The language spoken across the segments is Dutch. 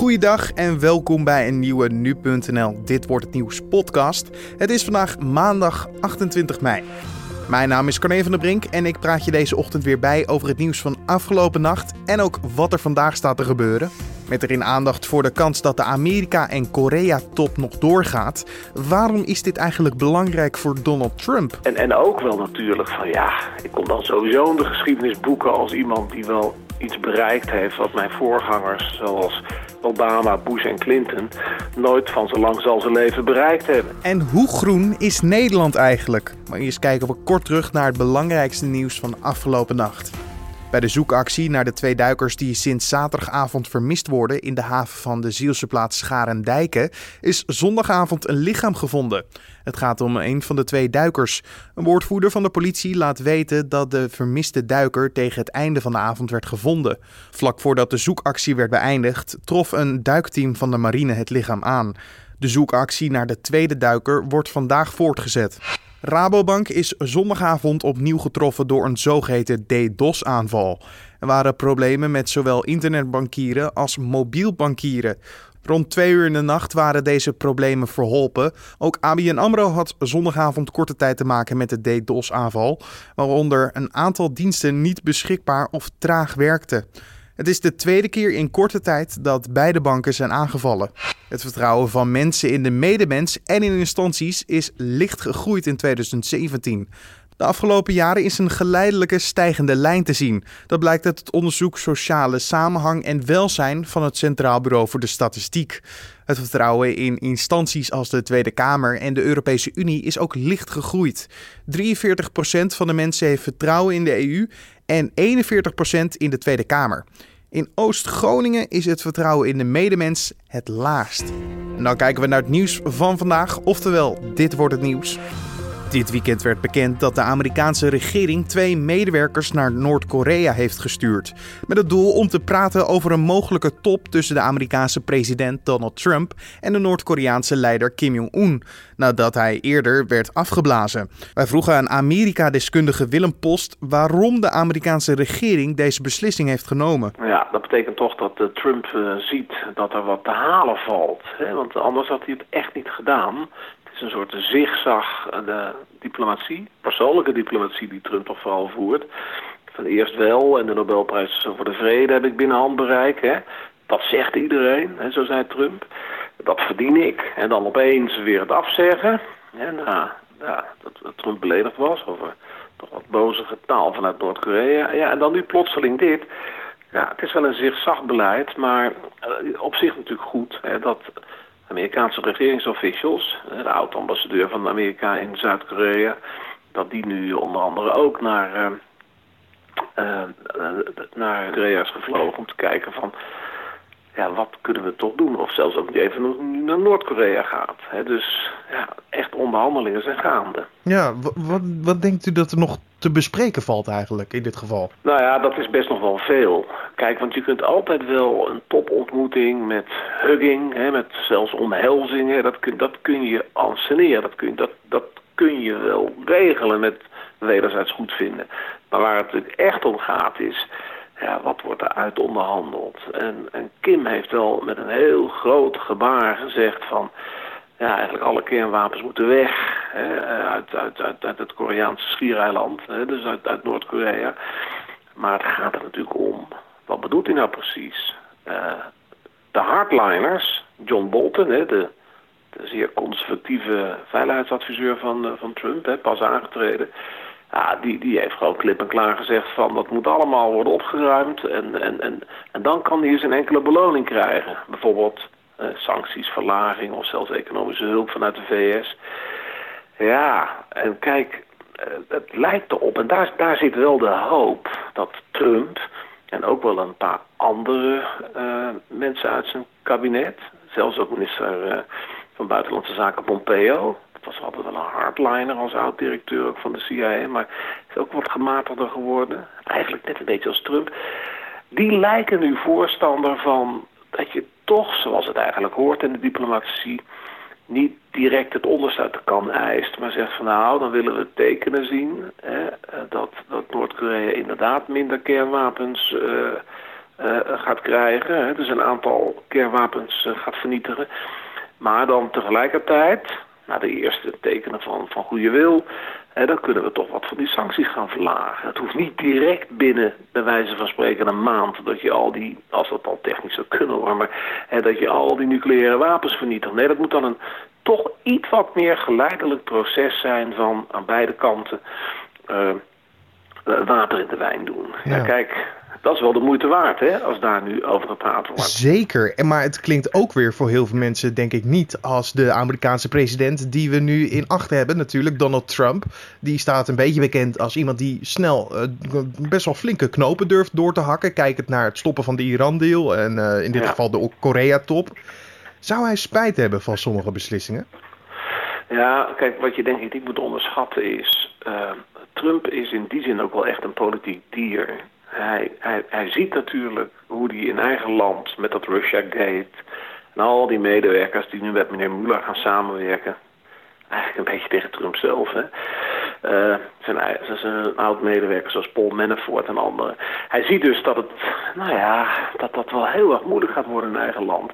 Goeiedag en welkom bij een nieuwe Nu.nl Dit Wordt Het Nieuws podcast. Het is vandaag maandag 28 mei. Mijn naam is Corné van der Brink en ik praat je deze ochtend weer bij over het nieuws van afgelopen nacht en ook wat er vandaag staat te gebeuren. Met erin aandacht voor de kans dat de Amerika- en Korea-top nog doorgaat. Waarom is dit eigenlijk belangrijk voor Donald Trump? En, en ook wel natuurlijk van ja, ik kom dan sowieso in de geschiedenisboeken als iemand die wel iets bereikt heeft wat mijn voorgangers zoals Obama, Bush en Clinton nooit van zo lang zal ze leven bereikt hebben. En hoe groen is Nederland eigenlijk? Maar eerst kijken we kort terug naar het belangrijkste nieuws van afgelopen nacht. Bij de zoekactie naar de twee duikers die sinds zaterdagavond vermist worden in de haven van de Zielse plaats Scharendijken is zondagavond een lichaam gevonden. Het gaat om een van de twee duikers. Een woordvoerder van de politie laat weten dat de vermiste duiker tegen het einde van de avond werd gevonden. Vlak voordat de zoekactie werd beëindigd, trof een duikteam van de marine het lichaam aan. De zoekactie naar de tweede duiker wordt vandaag voortgezet. Rabobank is zondagavond opnieuw getroffen door een zogeheten DDoS-aanval. Er waren problemen met zowel internetbankieren als mobiel bankieren. Rond twee uur in de nacht waren deze problemen verholpen. Ook ABN AMRO had zondagavond korte tijd te maken met de DDoS-aanval, waaronder een aantal diensten niet beschikbaar of traag werkten. Het is de tweede keer in korte tijd dat beide banken zijn aangevallen. Het vertrouwen van mensen in de medemens en in instanties is licht gegroeid in 2017. De afgelopen jaren is een geleidelijke stijgende lijn te zien. Dat blijkt uit het onderzoek Sociale Samenhang en Welzijn van het Centraal Bureau voor de Statistiek. Het vertrouwen in instanties als de Tweede Kamer en de Europese Unie is ook licht gegroeid. 43% van de mensen heeft vertrouwen in de EU en 41% in de Tweede Kamer. In Oost-Groningen is het vertrouwen in de medemens het laagst. En dan kijken we naar het nieuws van vandaag, oftewel dit wordt het nieuws. Dit weekend werd bekend dat de Amerikaanse regering twee medewerkers naar Noord-Korea heeft gestuurd. Met het doel om te praten over een mogelijke top tussen de Amerikaanse president Donald Trump en de Noord-Koreaanse leider Kim Jong-un, nadat hij eerder werd afgeblazen. Wij vroegen aan Amerika-deskundige Willem Post waarom de Amerikaanse regering deze beslissing heeft genomen. Ja, dat betekent toch dat Trump uh, ziet dat er wat te halen valt. Hè? Want anders had hij het echt niet gedaan een soort zigzag eh, de diplomatie, persoonlijke diplomatie die Trump toch vooral voert. Van eerst wel en de Nobelprijs voor de vrede heb ik binnen handbereik. Hè. Dat zegt iedereen, hè, zo zei Trump. Dat verdien ik. En dan opeens weer het afzeggen. En nou, ja, dat, Trump beledigd was over toch wat bozige taal vanuit Noord-Korea. Ja, en dan nu plotseling dit. Ja, het is wel een zigzag beleid, maar uh, op zich natuurlijk goed hè, dat Amerikaanse regeringsofficials, de oud-ambassadeur van Amerika in Zuid-Korea, dat die nu onder andere ook naar, uh, uh, naar Korea is gevlogen om te kijken van ja, wat kunnen we toch doen? Of zelfs ook even naar Noord-Korea gaat. He, dus ja, echt onderhandelingen zijn gaande. Ja, wat, wat denkt u dat er nog te bespreken valt eigenlijk in dit geval? Nou ja, dat is best nog wel veel. Kijk, want je kunt altijd wel een topontmoeting met hugging, hè, met zelfs omhelzingen, dat kun, dat kun je anseneren, dat kun, dat, dat kun je wel regelen met wederzijds goed vinden. Maar waar het echt om gaat is, ja, wat wordt er uit onderhandeld? En, en Kim heeft wel met een heel groot gebaar gezegd van ja, eigenlijk alle kernwapens moeten weg uit, uit, uit, het Koreaanse schiereiland, hè, dus uit, uit Noord-Korea. Maar het gaat er natuurlijk om, wat bedoelt hij nou precies? Uh, de hardliners, John Bolton, hè, de, de zeer conservatieve veiligheidsadviseur van, uh, van Trump, hè, pas aangetreden... Ja, die, die heeft gewoon klip en klaar gezegd van dat moet allemaal worden opgeruimd en, en, en, en dan kan hij een enkele beloning krijgen. Bijvoorbeeld eh, sancties, verlaging of zelfs economische hulp vanuit de VS. Ja, en kijk, eh, het lijkt erop, en daar, daar zit wel de hoop dat Trump en ook wel een paar andere uh, mensen uit zijn kabinet, zelfs ook minister uh, van Buitenlandse Zaken Pompeo, was altijd wel een hardliner als oud-directeur van de CIA, maar is ook wat gematigder geworden. Eigenlijk net een beetje als Trump. Die lijken nu voorstander van dat je toch, zoals het eigenlijk hoort in de diplomatie, niet direct het onderste uit de kan eist, maar zegt van nou, dan willen we tekenen zien hè, dat, dat Noord-Korea inderdaad minder kernwapens uh, gaat krijgen. Dus een aantal kernwapens gaat vernietigen. Maar dan tegelijkertijd, na de eerste tekenen van, van goede wil... dan kunnen we toch wat van die sancties gaan verlagen. Het hoeft niet direct binnen, bij wijze van spreken, een maand... dat je al die, als dat al technisch zou kunnen hoor... maar dat je al die nucleaire wapens vernietigt. Nee, dat moet dan een toch iets wat meer geleidelijk proces zijn van aan beide kanten... Uh, water in de wijn doen. Ja. kijk, dat is wel de moeite waard, hè, als daar nu over gepraat wordt. Zeker, maar het klinkt ook weer voor heel veel mensen, denk ik, niet als de Amerikaanse president die we nu in acht hebben, natuurlijk, Donald Trump. Die staat een beetje bekend als iemand die snel uh, best wel flinke knopen durft door te hakken. Kijkend naar het stoppen van de Iran-deal en uh, in dit geval de Korea-top. Zou hij spijt hebben van sommige beslissingen? Ja, kijk, wat je denk ik niet moet onderschatten is... Uh, Trump is in die zin ook wel echt een politiek dier. Hij, hij, hij ziet natuurlijk hoe hij in eigen land met dat Russia Gate... en al die medewerkers die nu met meneer Mueller gaan samenwerken... eigenlijk een beetje tegen Trump zelf, hè... Uh, zijn, zijn oud-medewerkers zoals Paul Manafort en anderen. Hij ziet dus dat het, nou ja, dat dat wel heel erg moeilijk gaat worden in eigen land.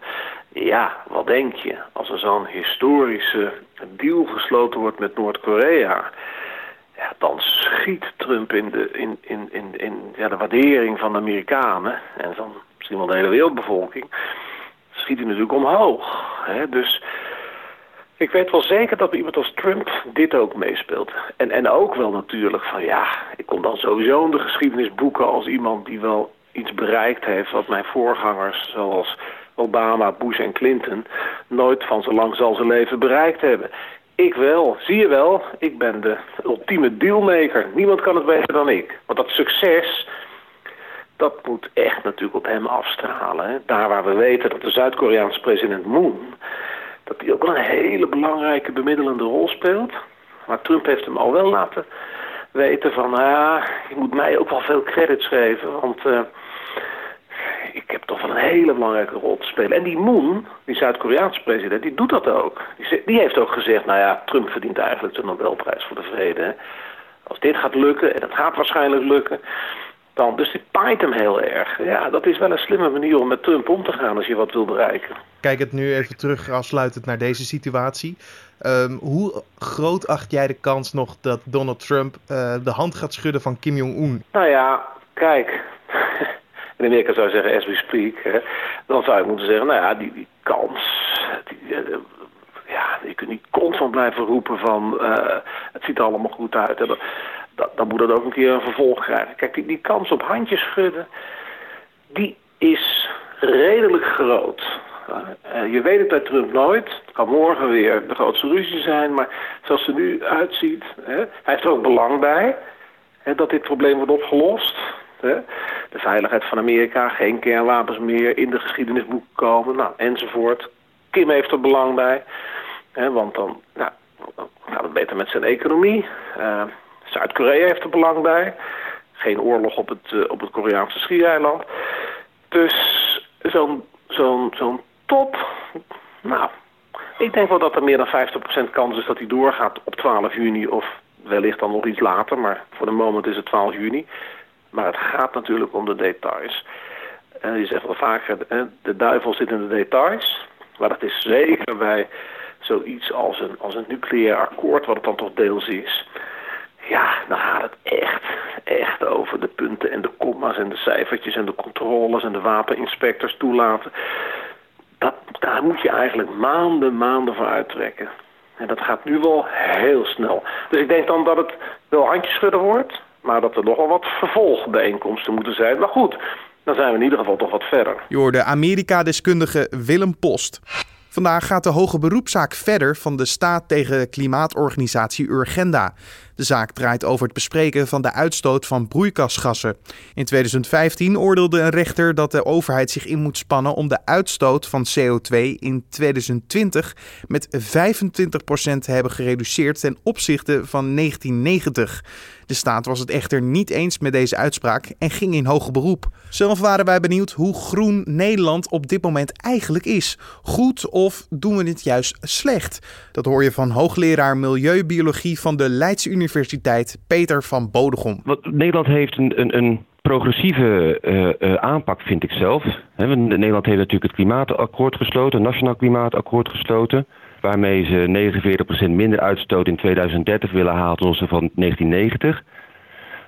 Ja, wat denk je? Als er zo'n historische deal gesloten wordt met Noord-Korea ja, dan schiet Trump in de, in, in, in, in ja, de waardering van de Amerikanen en van misschien wel de hele wereldbevolking, schiet hij natuurlijk omhoog. Hè? Dus ik weet wel zeker dat iemand als Trump dit ook meespeelt. En, en ook wel natuurlijk van ja, ik kom dan sowieso in de geschiedenisboeken als iemand die wel iets bereikt heeft wat mijn voorgangers zoals Obama, Bush en Clinton nooit van zo lang zal zijn leven bereikt hebben. Ik wel. Zie je wel, ik ben de ultieme dealmaker. Niemand kan het beter dan ik. Want dat succes, dat moet echt natuurlijk op hem afstralen. Hè? Daar waar we weten dat de Zuid-Koreaanse president Moon... dat hij ook wel een hele belangrijke bemiddelende rol speelt. Maar Trump heeft hem al wel laten weten van... Ja, je moet mij ook wel veel credits geven, want... Uh, ik heb toch wel een hele belangrijke rol te spelen. En die Moon, die Zuid-Koreaanse president, die doet dat ook. Die, die, heeft ook gezegd, nou ja, Trump verdient eigenlijk de Nobelprijs voor de vrede. Als dit gaat lukken, en dat gaat waarschijnlijk lukken, dan, dus die paait hem heel erg. Ja, dat is wel een slimme manier om met Trump om te gaan als je wat wil bereiken. Kijk het nu even terug afsluitend naar deze situatie. Ehm, hoe groot acht jij de kans nog dat Donald Trump uh, de hand gaat schudden van Kim Jong-un? Nou ja, kijk, in Amerika zou zeggen as we speak, hè, dan zou je moeten zeggen, nou ja, die, kans, die, uh, ja, je kunt niet constant blijven roepen van uh, het ziet er allemaal goed uit. Dan, moet dat ook een keer een vervolg krijgen. Kijk, die, kans op handjes schudden, die is redelijk groot. Uh, je weet het bij Trump nooit. Het kan morgen weer de grootste ruzie zijn. Maar zoals er nu uitziet, hè, hij heeft er ook belang bij hè, dat dit probleem wordt opgelost. De veiligheid van Amerika, geen kernwapens meer in de geschiedenisboeken komen, nou, enzovoort. Kim heeft er belang bij, hè, want dan, nou, gaat het beter met zijn economie. Uh, Zuid-Korea heeft er belang bij. Geen oorlog op het, uh, op het Koreaanse schiereiland. Dus zo'n zo'n zo'n top, nou, ik denk wel dat er meer dan 50% kans is dat hij doorgaat op 12 juni of wellicht dan nog iets later, maar voor de moment is het 12 juni. Maar het gaat natuurlijk om de details. En je zegt wel vaker, de duivel zit in de details. Maar dat is zeker bij zoiets als een, als een nucleair akkoord, wat het dan toch deels is. Ja, dan gaat het echt, echt over de punten en de komma's en de cijfertjes en de controles en de wapeninspectors toelaten. Dat, daar moet je eigenlijk maanden, maanden voor uittrekken. En dat gaat nu wel heel snel. Dus ik denk dan dat het wel handjeschudden wordt. Maar dat er nogal wat vervolgbijeenkomsten moeten zijn. Maar goed, dan zijn we in ieder geval toch wat verder. Je hoorde Amerika-deskundige Willem Post. Vandaag gaat de hoge beroepszaak verder van de staat tegen klimaatorganisatie Urgenda. De zaak draait over het bespreken van de uitstoot van broeikasgassen. In 2015 oordeelde een rechter dat de overheid zich in moet spannen om de uitstoot van CO2 in 2020 met 25% te hebben gereduceerd ten opzichte van 1990. De staat was het echter niet eens met deze uitspraak en ging in hoger beroep. Zelf waren wij benieuwd hoe groen Nederland op dit moment eigenlijk is. Goed of doen we dit juist slecht? Dat hoor je van hoogleraar Milieubiologie van de Leidse Universiteit Peter van Bodegom. Wat, Nederland heeft een, een, een progressieve uh, aanpak, vind ik zelf. Nederland heeft natuurlijk het klimaatakkoord gesloten, het nationaal klimaatakkoord gesloten. Waarmee ze 49% minder uitstoot in 2030 willen halen ten opzichte van 1990.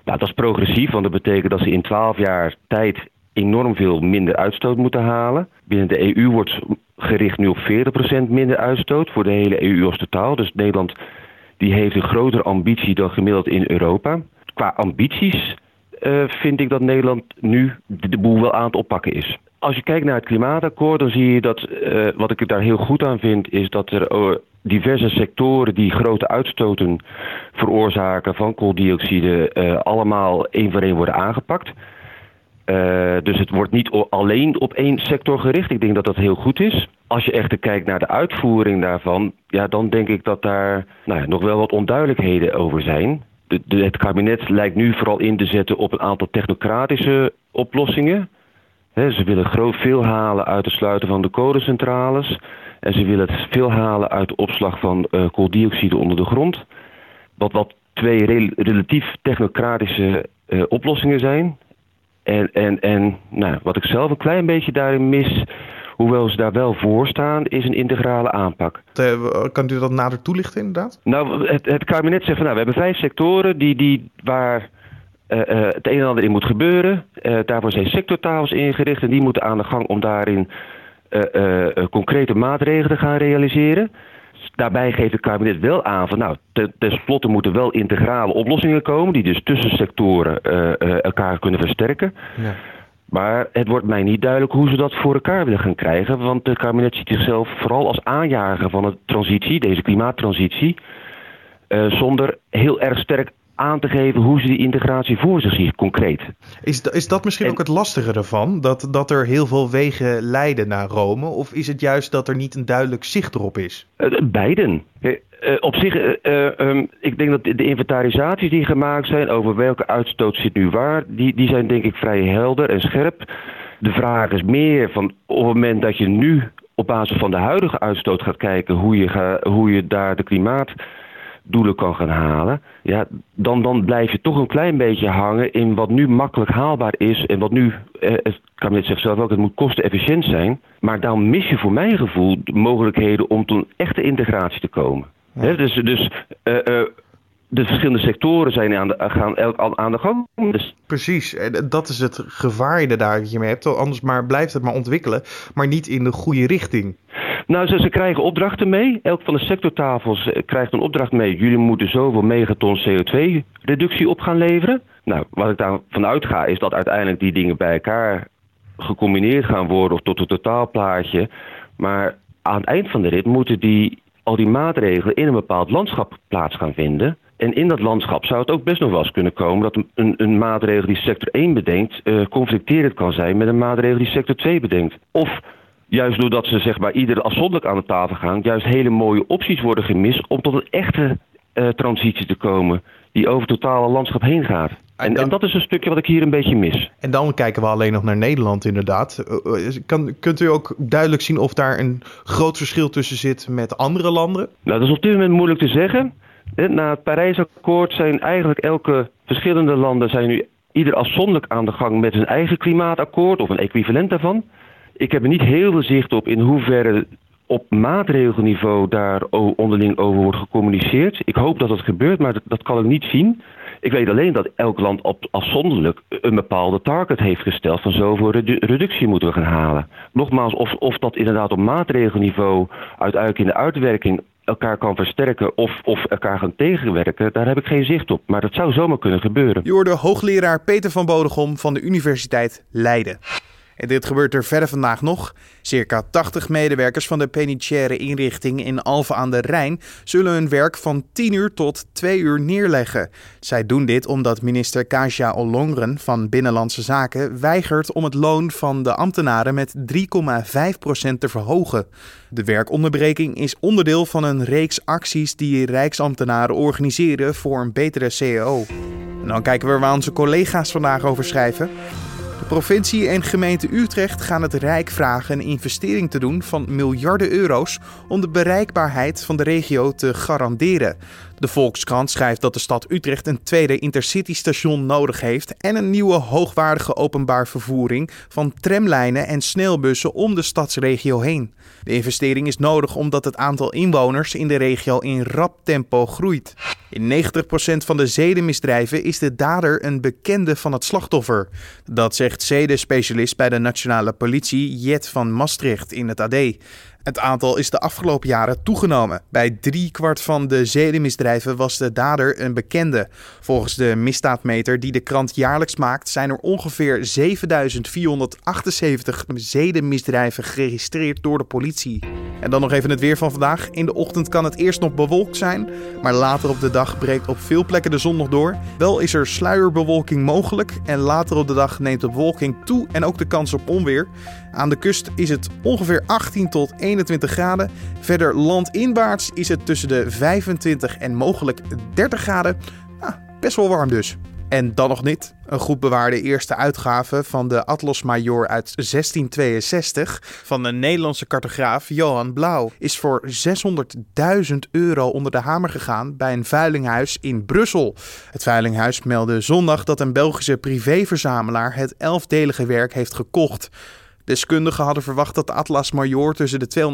Nou, dat is progressief, want dat betekent dat ze in 12 jaar tijd enorm veel minder uitstoot moeten halen. Binnen de EU wordt gericht nu op 40% minder uitstoot voor de hele EU als totaal. Dus Nederland die heeft een grotere ambitie dan gemiddeld in Europa. Qua ambities uh, vind ik dat Nederland nu de boel wel aan het oppakken is. Als je kijkt naar het klimaatakkoord, dan zie je dat, uh, wat ik daar heel goed aan vind, is dat er uh, diverse sectoren die grote uitstoten veroorzaken van kooldioxide, allemaal één voor één worden aangepakt. dus het wordt niet alleen op één sector gericht. Ik denk dat dat heel goed is. Als je echter kijkt naar de uitvoering daarvan, ja, dan denk ik dat daar nou ja, nog wel wat onduidelijkheden over zijn het kabinet lijkt nu vooral in te zetten op een aantal technocratische oplossingen. Ze willen groot veel halen uit het sluiten van de kolencentrales. En ze willen veel halen uit de opslag van uh, kooldioxide onder de grond. Wat, wat twee relatief technocratische uh, oplossingen zijn. En, en, en nou, wat ik zelf een klein beetje daarin mis, hoewel ze daar wel voor staan, is een integrale aanpak. Kan u dat nader toelichten inderdaad? Nou, het, het kabinet zegt van nou, we hebben vijf sectoren die, die, waar uh, uh, het een en ander in moet gebeuren. daarvoor zijn sectortafels ingericht en die moeten aan de gang om daarin concrete maatregelen te gaan realiseren. Daarbij geeft het kabinet wel aan van nou, tenslotte moeten wel integrale oplossingen komen die dus tussen sectoren elkaar kunnen versterken. Ja. Maar het wordt mij niet duidelijk hoe ze dat voor elkaar willen gaan krijgen. Want het kabinet ziet zichzelf vooral als aanjager van de transitie, deze klimaattransitie. Uh, zonder heel erg sterk aan te geven hoe ze die integratie voor zich zien, concreet. Is, is dat misschien ook het lastige ervan? Dat, dat er heel veel wegen leiden naar Rome? Of is het juist dat er niet een duidelijk zicht erop is? Uh, beiden. Uh, op zich, uh, um, ik denk dat de inventarisaties die gemaakt zijn over welke uitstoot zit nu waar, die, die zijn denk ik vrij helder en scherp. De vraag is meer van op het moment dat je nu op basis van de huidige uitstoot gaat kijken hoe je, ga, hoe je daar de klimaatdoelen kan gaan halen, ja, dan, dan blijf je toch een klein beetje hangen in wat nu makkelijk haalbaar is en wat nu, eh, het kabinet zegt zelf ook, het moet kostenefficiënt zijn. Maar dan mis je voor mijn gevoel de mogelijkheden om tot een echte integratie te komen dus dus uh, uh, de verschillende sectoren zijn aan de, gaan elk aan de gang. Dus... Precies, en dat is het gevaar inderdaad dat je mee hebt. Anders maar blijft het maar ontwikkelen, maar niet in de goede richting. Nou, ze, ze krijgen opdrachten mee. Elk van de sectortafels eh, krijgt een opdracht mee. Jullie moeten zoveel megaton CO2-reductie op gaan leveren. Nou, wat ik daarvan uitga is dat uiteindelijk die dingen bij elkaar gecombineerd gaan worden of tot een totaalplaatje. Maar aan het eind van de rit moeten die al die maatregelen in een bepaald landschap plaats gaan vinden. En in dat landschap zou het ook best nog wel eens kunnen komen dat een, een maatregel die sector 1 bedenkt, uh, conflicterend kan zijn met een maatregel die sector 2 bedenkt. Of juist doordat ze zeg maar ieder afzonderlijk aan de tafel gaan, juist hele mooie opties worden gemist om tot een echte uh, transitie te komen die over het totale landschap heen gaat. En, en, dat is een stukje wat ik hier een beetje mis. En dan kijken we alleen nog naar Nederland inderdaad. Eh, eh, kan, kunt u ook duidelijk zien of daar een groot verschil tussen zit met andere landen? Nou, dat is op dit moment moeilijk te zeggen. Na het Parijsakkoord zijn eigenlijk elke verschillende landen zijn nu ieder afzonderlijk aan de gang met hun eigen klimaatakkoord of een equivalent daarvan. Ik heb er niet heel veel zicht op in hoeverre op maatregelniveau daar onderling over wordt gecommuniceerd. Ik hoop dat dat gebeurt, maar dat, kan ik niet zien. Ik weet alleen dat elk land op, afzonderlijk een bepaalde target heeft gesteld van zoveel redu reductie moeten we gaan halen. Nogmaals, of, of dat inderdaad op maatregelniveau uiteindelijk in de uitwerking elkaar kan versterken of, of elkaar gaan tegenwerken, daar heb ik geen zicht op. Maar dat zou zomaar kunnen gebeuren. Je hoorde hoogleraar Peter van Bodegom van de Universiteit Leiden. Dit gebeurt er verder vandaag nog. Circa 80 medewerkers van de penitentiaire inrichting in Alphen aan de Rijn zullen hun werk van 10 uur tot 2 uur neerleggen. Zij doen dit omdat minister Kasia Ollongren van Binnenlandse Zaken weigert om het loon van de ambtenaren met 3,5% te verhogen. De werkonderbreking is onderdeel van een reeks acties die Rijksambtenaren organiseren voor een betere CAO. En dan kijken we waar onze collega's vandaag over schrijven. Provincie en gemeente Utrecht gaan het Rijk vragen een investering te doen van miljarden euro's om de bereikbaarheid van de regio te garanderen. De Volkskrant schrijft dat de stad Utrecht een tweede intercity-station nodig heeft en een nieuwe hoogwaardige openbaar vervoering van tramlijnen en snelbussen om de stadsregio heen. De investering is nodig omdat het aantal inwoners in de regio in rap tempo groeit. In 90% van de zedenmisdrijven is de dader een bekende van het slachtoffer. Dat zegt zedenspecialist bij de nationale politie Jet van Maastricht in het AD. Het aantal is de afgelopen jaren toegenomen. Bij driekwart van de zedenmisdrijven was de dader een bekende. Volgens de misdaadmeter die de krant jaarlijks maakt, zijn er ongeveer 7478 zedenmisdrijven geregistreerd door de politie. En dan nog even het weer van vandaag. In de ochtend kan het eerst nog bewolkt zijn, maar later op de dag breekt op veel plekken de zon nog door. Wel is er sluierbewolking mogelijk en later op de dag neemt de bewolking toe en ook de kans op onweer. Aan de kust is het ongeveer 18 tot 21 graden. Verder landinwaarts is het tussen de 25 en mogelijk 30 graden. Ah, best wel warm dus. En dan nog niet. Een goed bewaarde eerste uitgave van de Atlas Major uit 1662 van de Nederlandse cartograaf Johan Blauw is voor 600.000 euro onder de hamer gegaan bij een veilinghuis in Brussel. Het veilinghuis meldde zondag dat een Belgische privéverzamelaar het elfdelige werk heeft gekocht. Deskundigen hadden verwacht dat de Atlas Major tussen de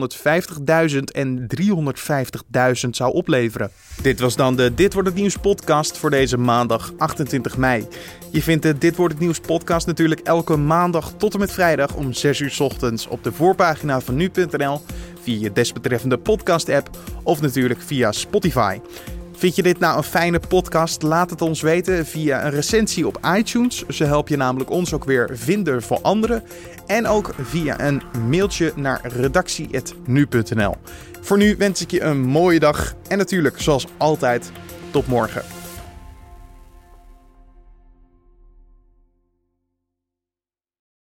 250.000 en 350.000 zou opleveren. Dit was dan de Dit wordt het nieuws podcast voor deze maandag 28 mei. Je vindt de Dit wordt het nieuws podcast natuurlijk elke maandag tot en met vrijdag om 6 uur ochtends op de voorpagina van nu.nl via je desbetreffende podcast app of natuurlijk via Spotify. Vind je dit nou een fijne podcast? Laat het ons weten via een recensie op iTunes. Ze help je namelijk ons ook weer vinden voor anderen. En ook via een mailtje naar redactie.nu.nl. Voor nu wens ik je een mooie dag en natuurlijk, zoals altijd, tot morgen.